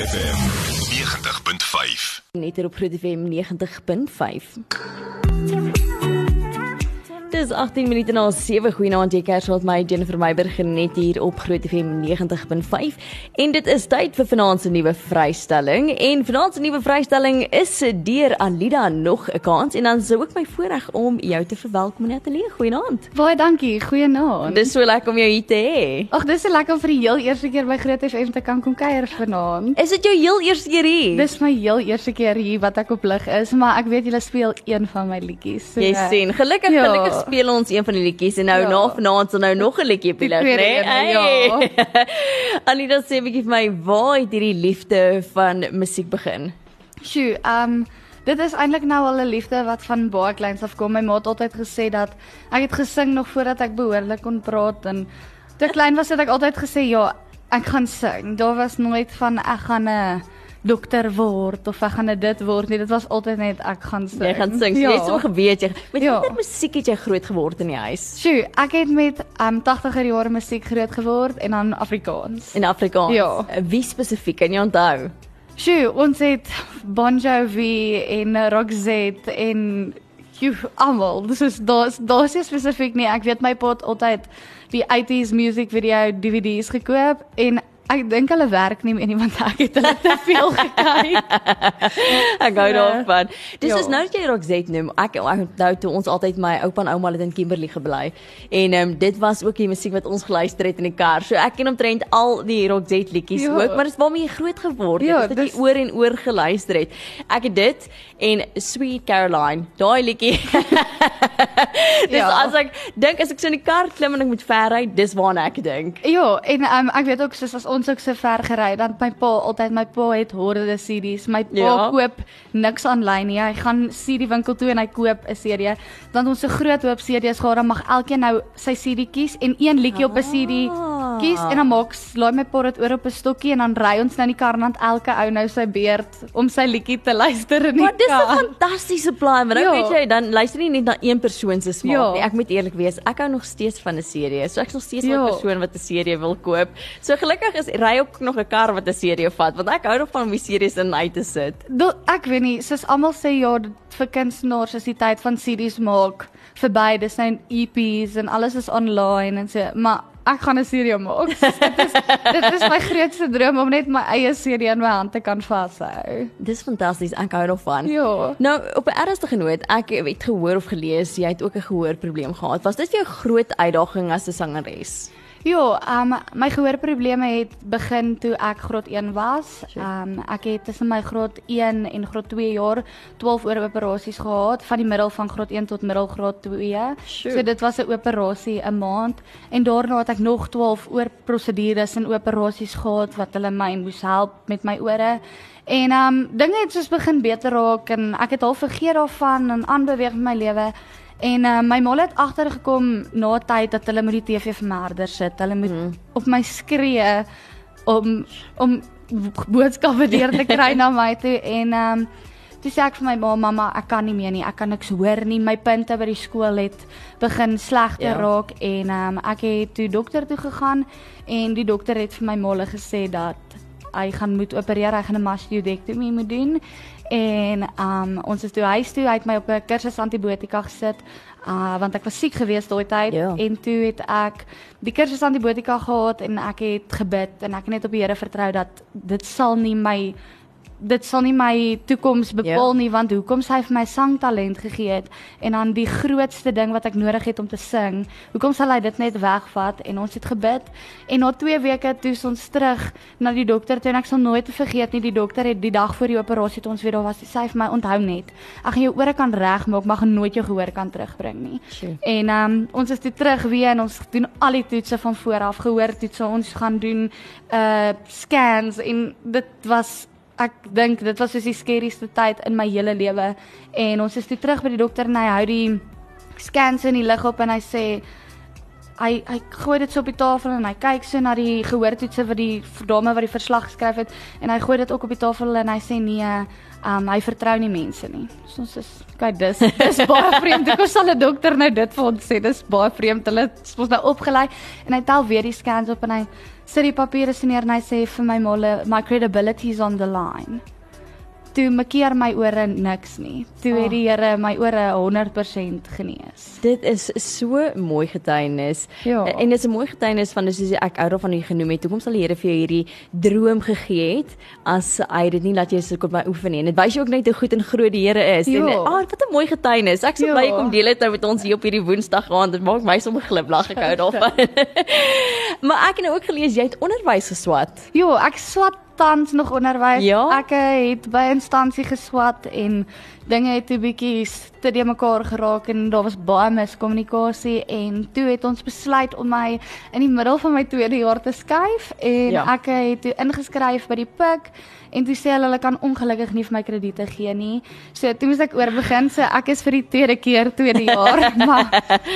FM 90.5. net hier op Groot FM 90.5. Dis 18 minute na 7. Goeienaand, jy kers met my Jennifer Meiberg net hier op Groot FM 90.5. En dit is tyd vir vanaand se nuwe vrystelling. En vanaand se nuwe vrystelling is deur Alida nog 'n kans en dan sou ook my voorreg om jou te verwelkom in die ateljee. Goeienaand. Baie dankie. Goeienaand. Dis so lekker om jou hier te hê. Ag, dis so lekker om vir die heel eerste keer by Groot FM te kan kom kuier vanaand. Is dit jou heel eerste keer hier? Dis my heel eerste keer hier wat ek op lig is, maar ek weet julle speel een van my liedjies. So, Jy sien, gelukkig Ja. gelukkig speel ons een van die liedjies en nou Ja. na vanaand sal nou nog 'n liedjie op die tweede né? ja. Anita sê 'n bietjie vir my, waar het hierdie liefde van musiek begin? Sjoe, ehm um, dit is eintlik nou al 'n liefde wat van baie kleins af kom. My ma het altyd gesê dat ek het gesing nog voordat ek behoorlik kon praat en toe klein was het ek altyd gesê ja, ek gaan sing. Daar was nooit van ek gaan 'n dokter word of ek gaan dit word nie. Dit was altyd net ek gaan sing. Jy gaan sing. So Ja. Jy het so geweet jy met Ja. watter musiek het jy groot geword in die huis? Sjoe, ek het met um 80er jare musiek groot geword en dan Afrikaans. In Afrikaans. Ja. Wie spesifiek kan jy onthou? Sjoe, ons het Bon Jovi en Roxette en jy almal. Dis is daar's daar's nie spesifiek nie. Ek weet my pa het altyd die 80s music video DVD's gekoop en ek dink hulle werk nie meer nie want ek het hulle te veel gekyk. Ek gou daarvan. Dis Ja. is nou dat jy Roxette noem. Ek ek onthou toe ons altyd my oupa en ouma het in Kimberley gebly. En um, dit was ook die musiek wat ons geluister het in die kar. So ek ken omtrent al die Roxette liedjies Ja. ook, maar dis waarmee jy groot geword het. Ja, Ja, dat dis- jy oor en oor geluister het. Ek het dit en Sweet Caroline, daai liedjie. dis Ja. as ek dink as ek so in die kar klim en ek moet ver ry, dis waarna ek dink. Ja, en um, ek weet ook soos as ons ook so ver gery, dan my pa altyd my pa het horde CD's. My pa Ja. koop niks aanlyn nie. Hy gaan CD winkel toe en hy koop 'n CD. Dan het ons 'n groot hoop CD's gehad, dan mag elkeen nou sy CD kies en een liedjie op 'n CD Ah. kies en dan maak laai my pa dit oor op 'n stokkie en dan ry ons nou in die kar en dan elke ou nou sy beurt om sy liedjie te luister in die Maar dis 'n kar. fantastiese plan, want dan Ja. weet jy, dan luister nie net na een persoon se smaak Ja. nie. Ek moet eerlik wees, ek hou nog steeds van 'n serie. So ek's nog steeds 'n Ja. persoon wat 'n serie wil koop. So gelukkig is ry ook nog 'n kar wat 'n serie vat, want ek hou daarvan om die series in uit te sit. Do, ek weet nie, soos almal sê ja, vir kunstenaars is die tyd van CD's maak verby. Dis nou EP's en alles is online en so, maar ek gaan 'n serie maak. dit is dit is my grootste droom om net my eie serie in my hand te kan vashou. Dis fantasties, ek hou daarvan. Ja. Nou, op 'n ernstige noot, ek het gehoor of gelees jy het ook 'n gehoorprobleem gehad. Was dit vir jou groot uitdaging as 'n sangeres? Ja, um my gehoorprobleme het begin toe ek graad 1 was. Um ek het tussen my graad 1 en graad 2 jaar 12 oor operasies gehad van die middel van graad 1 tot middelgraad 2. Sjoe. So dit was 'n operasie 'n maand en daarna het ek nog 12 oor prosedures en operasies gehad wat hulle my moes help met my ore. En um dinge het soos begin beter raak en ek het al vergeet daarvan en aanbeweeg met my lewe. En uh, my ma het agtergekom na tyd dat hulle met die TV vermerder sit. Hulle moet mm. op my skree om om boodskappe deur te kry na my toe en ehm um, toe sê ek vir my ma mamma ek kan nie meer nie. Ek kan niks hoor nie. My punte by die skool het begin slegter Ja. raak en ehm um, ek het toe dokter toe gegaan en die dokter het vir my molle gesê dat hy gaan moet opereer, hy gaan 'n mastoidektomie moet doen. En um ons is toe huis toe, hy het my op 'n kursus antibiotika gesit. Uh want ek was siek geweest daai tyd Ja. en toe het ek die kursus antibiotika gehad en ek het gebid en ek het net op die Here vertrou dat dit sal nie my dit sal nie my toekoms bepaal Ja. nie want hoekom sy vir my sangtalent gegee het en dan die grootste ding wat ek nodig het om te sing hoekom sal hy dit net wegvat en ons het gebid en na 2 weke toe ons terug na die dokter toe en ek sal nooit vergeet nie die dokter het die dag voor die operasie toe ons weer daar was sy vir my onthou net ek gaan jou ore kan regmaak maar gaan nooit jou gehoor kan terugbring nie Sjoe. En ehm um, ons is toe terug weer en ons doen al die toetse van voor af gehoor toetse. Ons gaan doen uh scans en dit was ek dink dit was soos die skerrieste tyd in my hele lewe. En ons is toe terug by die dokter en hy hou die scans in die lig op en hy sê hy hy gooi dit so op die tafel en hy kyk so na die gehoortoetse wat die dame wat die verslag geskryf het en hy gooi dit ook op die tafel en hy sê nee, um, hy vertrou nie mense nie. So ons is kyk dis dis baie vreemd. Ek sal 'n dokter nou dit vir ons sê. Dis baie vreemd. Hulle is mos nou opgelei en hy tel weer die scans op en hy sit die papiere neer en hy sê vir my molle, my credibility is on the line toe makkeer my ore niks nie. Toe het die Here my ore 100% genees. Dit is so mooi getuienis. Ja. En dit is 'n mooi getuienis van soos ek ou daarvan u genoem het. Hoekom sal die Here vir jou hierdie droom gegee het as hy dit nie laat jy se kon by oefen nie. En dit wys jou ook net hoe goed en groot die Here is. En Ja. ah, wat 'n mooi getuienis. Ek so Ja. bly jy kom deel dit nou met ons hier op hierdie Woensdag aand. Dit maak my sommer glimlag ek hou daarvan. maar ek het nou ook gelees jy het onderwys geswat. Jo, ek swat tans nog onderwys. Ja? Ek het by 'n instansie geswat en dinge het 'n bietjie te de mekaar geraak en daar was baie miskommunikasie en toe het ons besluit om my in die middel van my tweede jaar te skuif en Ja. ek het toe ingeskryf by die PIK en toe sê hulle hulle kan ongelukkig nie vir my krediete gee nie. So toe moes ek oorbegin. So ek is vir die tweede keer tweede jaar, maar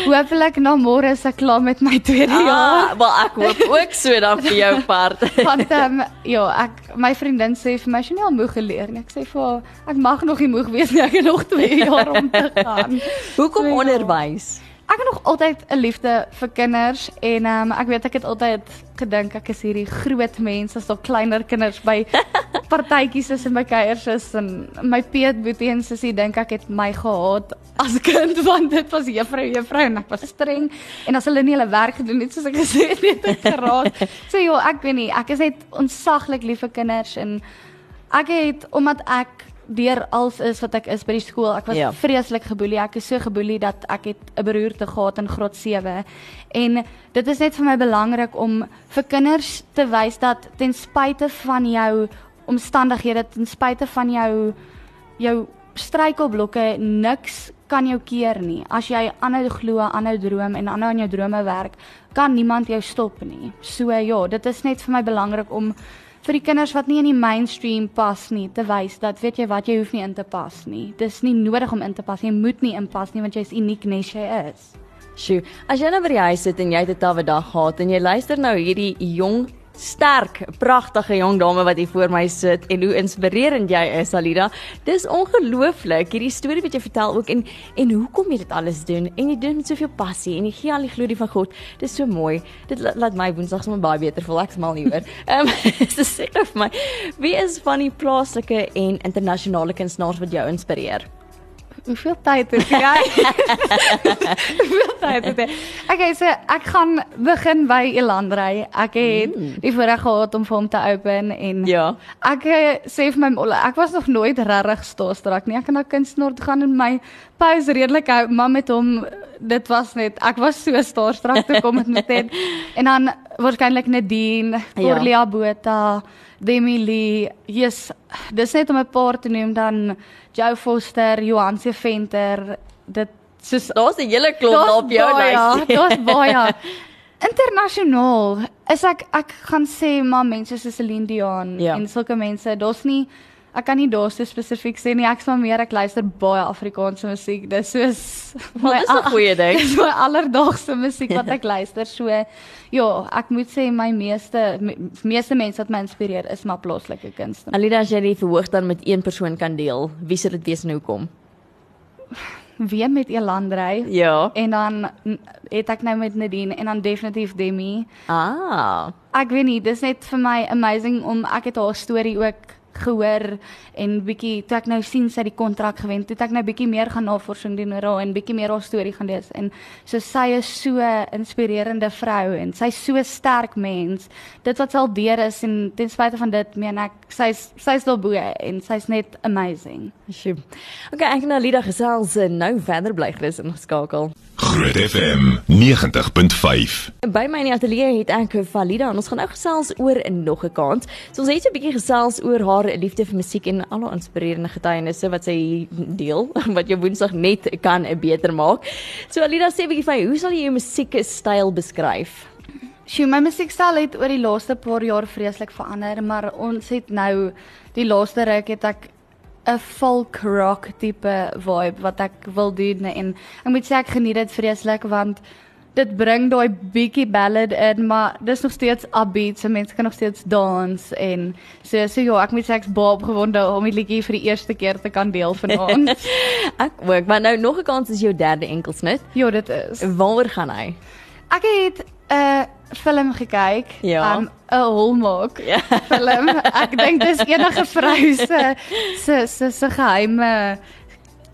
hopelik na môre is ek klaar met my tweede jaar. Ah, maar ek hoop ook so dan vir jou part. Want um, ja, ek my vriendin sê vir my sy het al moeg geleer nie. Ek sê vir haar ek mag nog nie moeg wees nie. Ek het nog 2 jaar om te gaan. Hoekom So, ja. onderwys? Ek het nog altyd 'n liefde vir kinders en um, ek weet ek het altyd gedink ek is hierdie groot mens as daar kleiner kinders by partytjies is en by kuiers is en my Piet Boetie en sussie dink ek het my gehaat as kind want dit was juffrou juffrou en ek was streng en as hulle nie hulle werk gedoen het soos ek gesê het het ek geraad. So ja, ek weet nie, ek is net ontsaglik lief vir kinders en ek het omdat ek deur als is wat ek is by die skool. Ek was Ja. vreeslik geboelie. Ek is so geboelie dat ek het 'n beroerte gehad in graad 7. En dit is net vir my belangrik om vir kinders te wys dat ten spyte van jou omstandighede, ten spyte van jou jou struikelblokke niks kan jou keer nie. As jy aanhou glo, aanhou droom en aanhou aan jou drome werk, kan niemand jou stop nie. So ja, dit is net vir my belangrik om vir die kinders wat nie in die mainstream pas nie te wys dat weet jy wat jy hoef nie in te pas nie. Dis nie nodig om in te pas nie. Jy moet nie inpas nie want jy is uniek nes jy is. Sjoe, as jy nou by die huis sit en jy het 'n tawwe dag gehad en jy luister nou hierdie jong sterk, pragtige jong dame wat hier voor my sit en hoe inspirerend jy is, Alida. Dis ongelooflik hierdie storie wat jy vertel ook en en hoekom jy dit alles doen en jy doen met soveel passie en jy gee al die glorie van God. Dis so mooi. Dit la- laat my Woensdag sommer baie beter voel. Ek smal hieroor. Ehm dis sê vir my, wie is van die plaaslike en internasionale kunstenaars wat jou inspireer? Hoeveel tyd het jy? Hoeveel tyd het jy? Okay, so ek gaan begin by Elandrey. Ek het mm. die voorreg gehad om vir hom te open en Ja. Ek eh, sê vir my molle, ek was nog nooit regtig starstruck nie. Ek het na kunstenaar toe gaan en my pause redelik hou, maar met hom dit was net ek was so starstruck toe kom dit met dit. En dan waarskynlik Nadine, Ja. Corlia Botha, Demi Lee, yes, dis net om 'n paar te noem dan Joe Foster, Johan se Venter, dit soos Daar's 'n hele klomp Daar's op jou lys. Daar's baie. Internasionaal is ek ek gaan sê maar mense soos Celine Dion Ja. en sulke mense, daar's nie ek kan nie daar so spesifiek sê nie. Ek sal meer ek luister baie Afrikaanse musiek. Dis soos Maar dis 'n goeie ding. Dis my alledaagse musiek wat ek luister. So ja, ek moet sê my meeste me, meeste mense wat my inspireer is maar plaaslike kunstenaars. Alida, as jy die verhoog dan met een persoon kan deel, wie sou dit wees en hoekom? Weer met Elandrey. Ja. En dan het ek nou met Nadine en dan definitief Demi. Ah. Ek weet nie, dis net vir my amazing om ek het haar storie ook gehoor en bietjie toe ek nou sien sy het die kontrak gewen, toe het ek nou bietjie meer gaan navorsing doen oor haar en bietjie meer haar storie gaan lees en so sy is so 'n inspirerende vrou en sy's so 'n sterk mens. Dit wat sy al deur is en ten spyte van dit meen ek sy's sy's daar bo en sy's net amazing. Sjoe. Okay, ek en Alida gesels eh, nou verder bly gerus ingeskakel. Groot FM 90.5. By my in die ateljee het ek Alida en ons gaan nou gesels oor nog 'n kans. So ons het so 'n bietjie gesels oor haar liefde vir musiek en al haar inspirerende getuienisse wat sy deel wat jou Woensdag net kan beter maak. So Alida sê 'n bietjie vir my, hoe sal jy jou musiekstyl beskryf? Sjoe, my musiekstyl het oor die laaste paar jaar vreeslik verander, maar ons het nou die laaste ruk het ek 'n folk rock tipe vibe wat ek wil doen en ek moet sê ek geniet dit vreeslik want dit bring daai bietjie ballad in, maar dis nog steeds upbeat, so mense kan nog steeds dans en so so ja, ek moet sê ek's baie opgewonde om die liedjie vir die eerste keer te kan deel vanaand. Ek ook, maar nou nog 'n kans is jou derde enkelsnit. ja, dit is. Waaroor gaan hy? Ek het 'n uh, film gekyk, Ja. 'n Hallmark Ja. film. Ek dink dis enige vrou se se se se geheime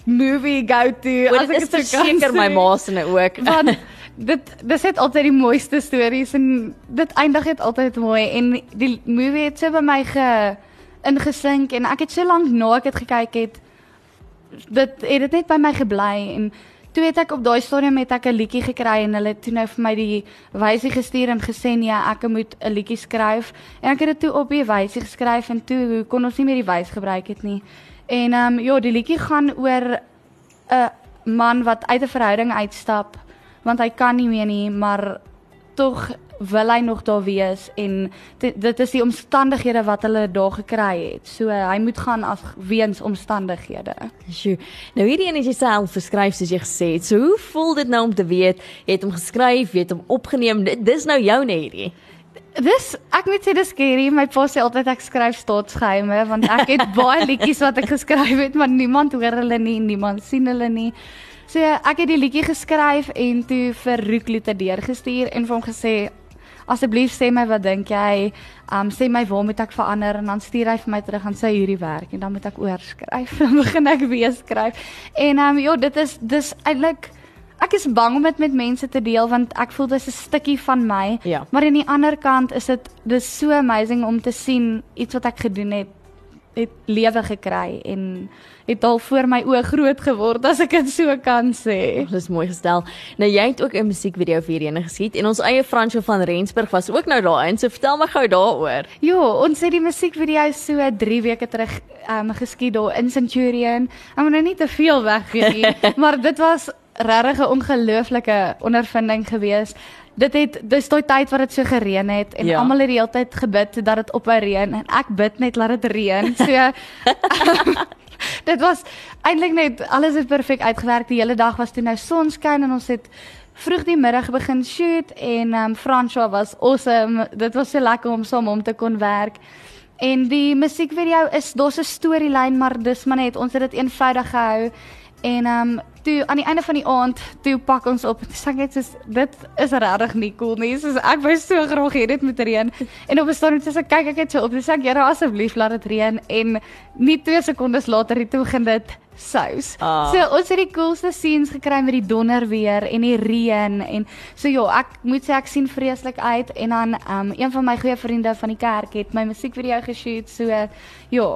movie go to. Want dit is dit verseker my ma se nou ook. want dit dis het altyd die mooiste stories en dit eindig net altyd mooi en die movie het so by my ge ingesink en ek het so lank na ek dit gekyk het dit het dit net by my gebly en toe het ek op daai stadium het ek 'n liedjie gekry en hulle het toe nou vir my die wysie gestuur en gesê nee ek moet 'n liedjie skryf. En ek het dit toe op die wysie geskryf en toe kon ons nie meer die wys gebruik het nie. En ehm um, ja die liedjie gaan oor 'n man wat uit 'n verhouding uitstap want hy kan nie meer nie, maar tog wil hy nog daar wees en dit, is die omstandighede wat hulle daar gekry het. So hy moet gaan as weens omstandighede. Sjoe. Nou hierdie een het jy self geskryf soos jy gesê het. So hoe voel dit nou om te weet jy het hom geskryf, jy het hom opgeneem. Dit dis nou joune hierdie. Dis ek moet sê dis scary. My pa sê altyd ek skryf staatsgeheime want ek het baie liedjies wat ek geskryf het, maar niemand hoor hulle nie, niemand sien hulle nie. So ek het die liedjie geskryf en toe vir Roek Luther deurgestuur en vir hom gesê asseblief sê my wat dink jy? Um sê my waar moet ek verander en dan stuur hy vir my terug en sê hierdie werk en dan moet ek oorskryf. Dan begin ek weer skryf. En um ja, dit is dis eintlik ek is bang om dit met mense te deel want ek voel dis 'n stukkie van my. Ja. Maar aan die ander kant is dit dis so amazing om te sien iets wat ek gedoen het het lewe gekry en het al voor my oë groot geword as ek dit so kan sê. Dis mooi gestel. Nou jy het ook 'n musiekvideo vir hierdie geskiet en ons eie Fransjo van Rensburg was ook nou daarin. So vertel my gou daaroor. Ja, ons het die musiekvideo so 3 weke terug um geskiet daar in Centurion. Ek moet nou nie te veel weggee nie, maar dit was regtig 'n ongelooflike ondervinding geweest. Dit het dis daai tyd wat dit so gereën het en Ja. almal het die hele tyd gebid dat dit ophou reën en ek bid net laat dit reën. So dit was eintlik net alles het perfek uitgewerk. Die hele dag was toe nou sonskyn en ons het vroeg die middag begin shoot en um François was awesome. Dit was so lekker om saam hom te kon werk. En die musiekvideo is daar's 'n storielyn, maar dis maar net ons het dit eenvoudig gehou. En um toe aan die einde van die aand, toe pak ons op. Sê ek net soos dit is regtig nie cool nie. Soos ek wou so graag hê dit moet reën. En op 'n stadium toe sê ek kyk ek net so op. Sê ek Here asseblief laat dit reën en nie 2 sekondes later het toe begin dit sous. Ah. So ons het die coolste scenes gekry met die donder weer en die reën en so ja, ek moet sê ek sien vreeslik uit en dan um een van my goeie vriende van die kerk het my musiekvideo geshoot. So ja,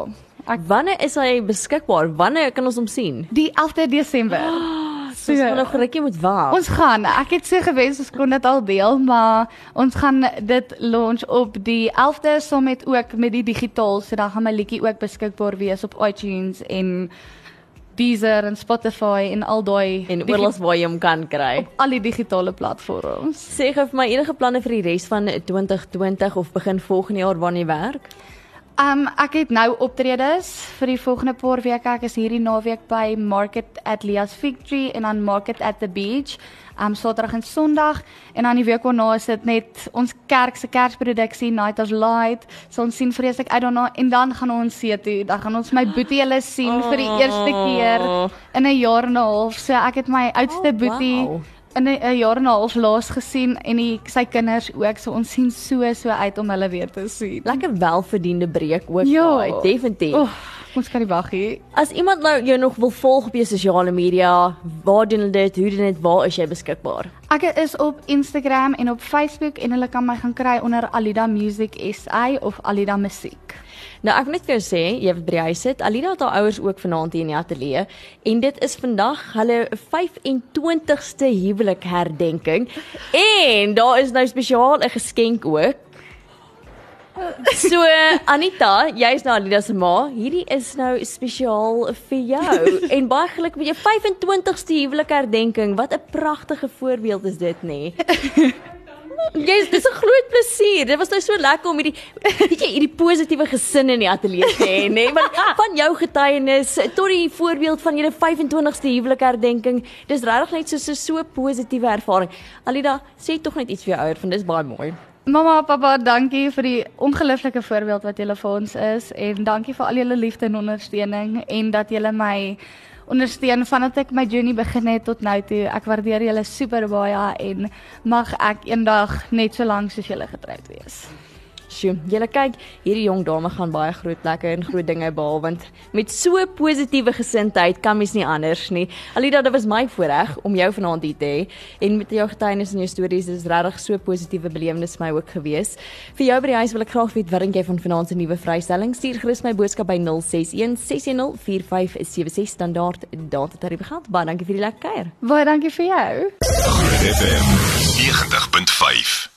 ek Wanneer is hy beskikbaar? Wanneer kan ons hom sien? die 11de Desember. So ons gaan nog rukkie moet wag. Ons gaan, ek het so gewens ons kon dit al deel, maar ons gaan dit launch op die 11de saam met ook met die digitaal, so dan gaan my liedjie ook beskikbaar wees op iTunes en Deezer en Spotify en al daai en oorals waar jy hom kan kry. op al die digitale platforms. Sê gou vir my enige planne vir die res van 2020 of begin volgende jaar wanneer jy werk? Um ek het nou optredes vir die volgende paar weke. Ek is hierdie naweek by Market at Leas Victory en dan Market at the Beach. Um Saterdag en Sondag en dan die week daarna is dit net ons kerk se kersproduksie Night of Light. So ons sien vreeslik uit daarna en dan gaan ons see toe. Dan gaan ons my boetie hulle sien vir die eerste keer in 'n jaar en 'n half. So ek het my oudste Oh, boetie wow. In 'n jaar en 'n half laas gesien en die, sy kinders ook. So ons sien so so uit om hulle weer te sien. Lekker welverdiende breek ook Ja. daai, definitief. Oh, ons kan nie wag nie. As iemand nou jou nog wil volg op jou sosiale media, waar doen hulle dit? Hoe doen dit? Waar is jy beskikbaar? Ek is op Instagram en op Facebook en hulle kan my gaan kry onder Alida Music SA of Alida Musiek. Nou ek wil net vir jou sê, jy wat by die huis sit, Alida het haar ouers ook vanaand hier in die ateljee en dit is vandag hulle 25ste huwelik herdenking en daar is nou spesiaal 'n geskenk ook. So Anita, jy's nou Alida se ma. Hierdie is nou spesiaal vir jou en baie geluk met jou 25ste huwelik herdenking. Wat 'n pragtige voorbeeld is dit nê? Jy's dis 'n groot plesier. Dit was nou so lekker om hierdie weet jy hierdie positiewe gesin in die ateljee te hê, nê? Want van jou getuienis tot die voorbeeld van julle 25ste huwelikherdenking, dis regtig net so so so positiewe ervaring. Alida, sê tog net iets vir jou ouer, want dis baie mooi. Mamma, pappa, dankie vir die ongelooflike voorbeeld wat julle vir ons is en dankie vir al julle liefde en ondersteuning en dat julle my ondersteun vandat ek my journey begin het tot nou toe. Ek waardeer julle super baie en mag ek eendag net so lank soos julle getroud wees. Sjoe, julle kyk, hierdie jong dame gaan baie groot plekke en groot dinge behaal want met so positiewe gesindheid kan mens nie anders nie. Alida, dit was my voorreg om jou vanaand hier te hê en met jou getuienis en jou stories, dis regtig so positiewe belewenis vir my ook gewees. Vir jou by die huis wil ek graag weet wat dink jy van vanaand se nuwe vrystelling? Stuur gerus my boodskap by 061 610 4576 standaard data tariewe geld. Baie dankie vir die lekker kuier. Baie dankie vir jou. Groot FM 90.5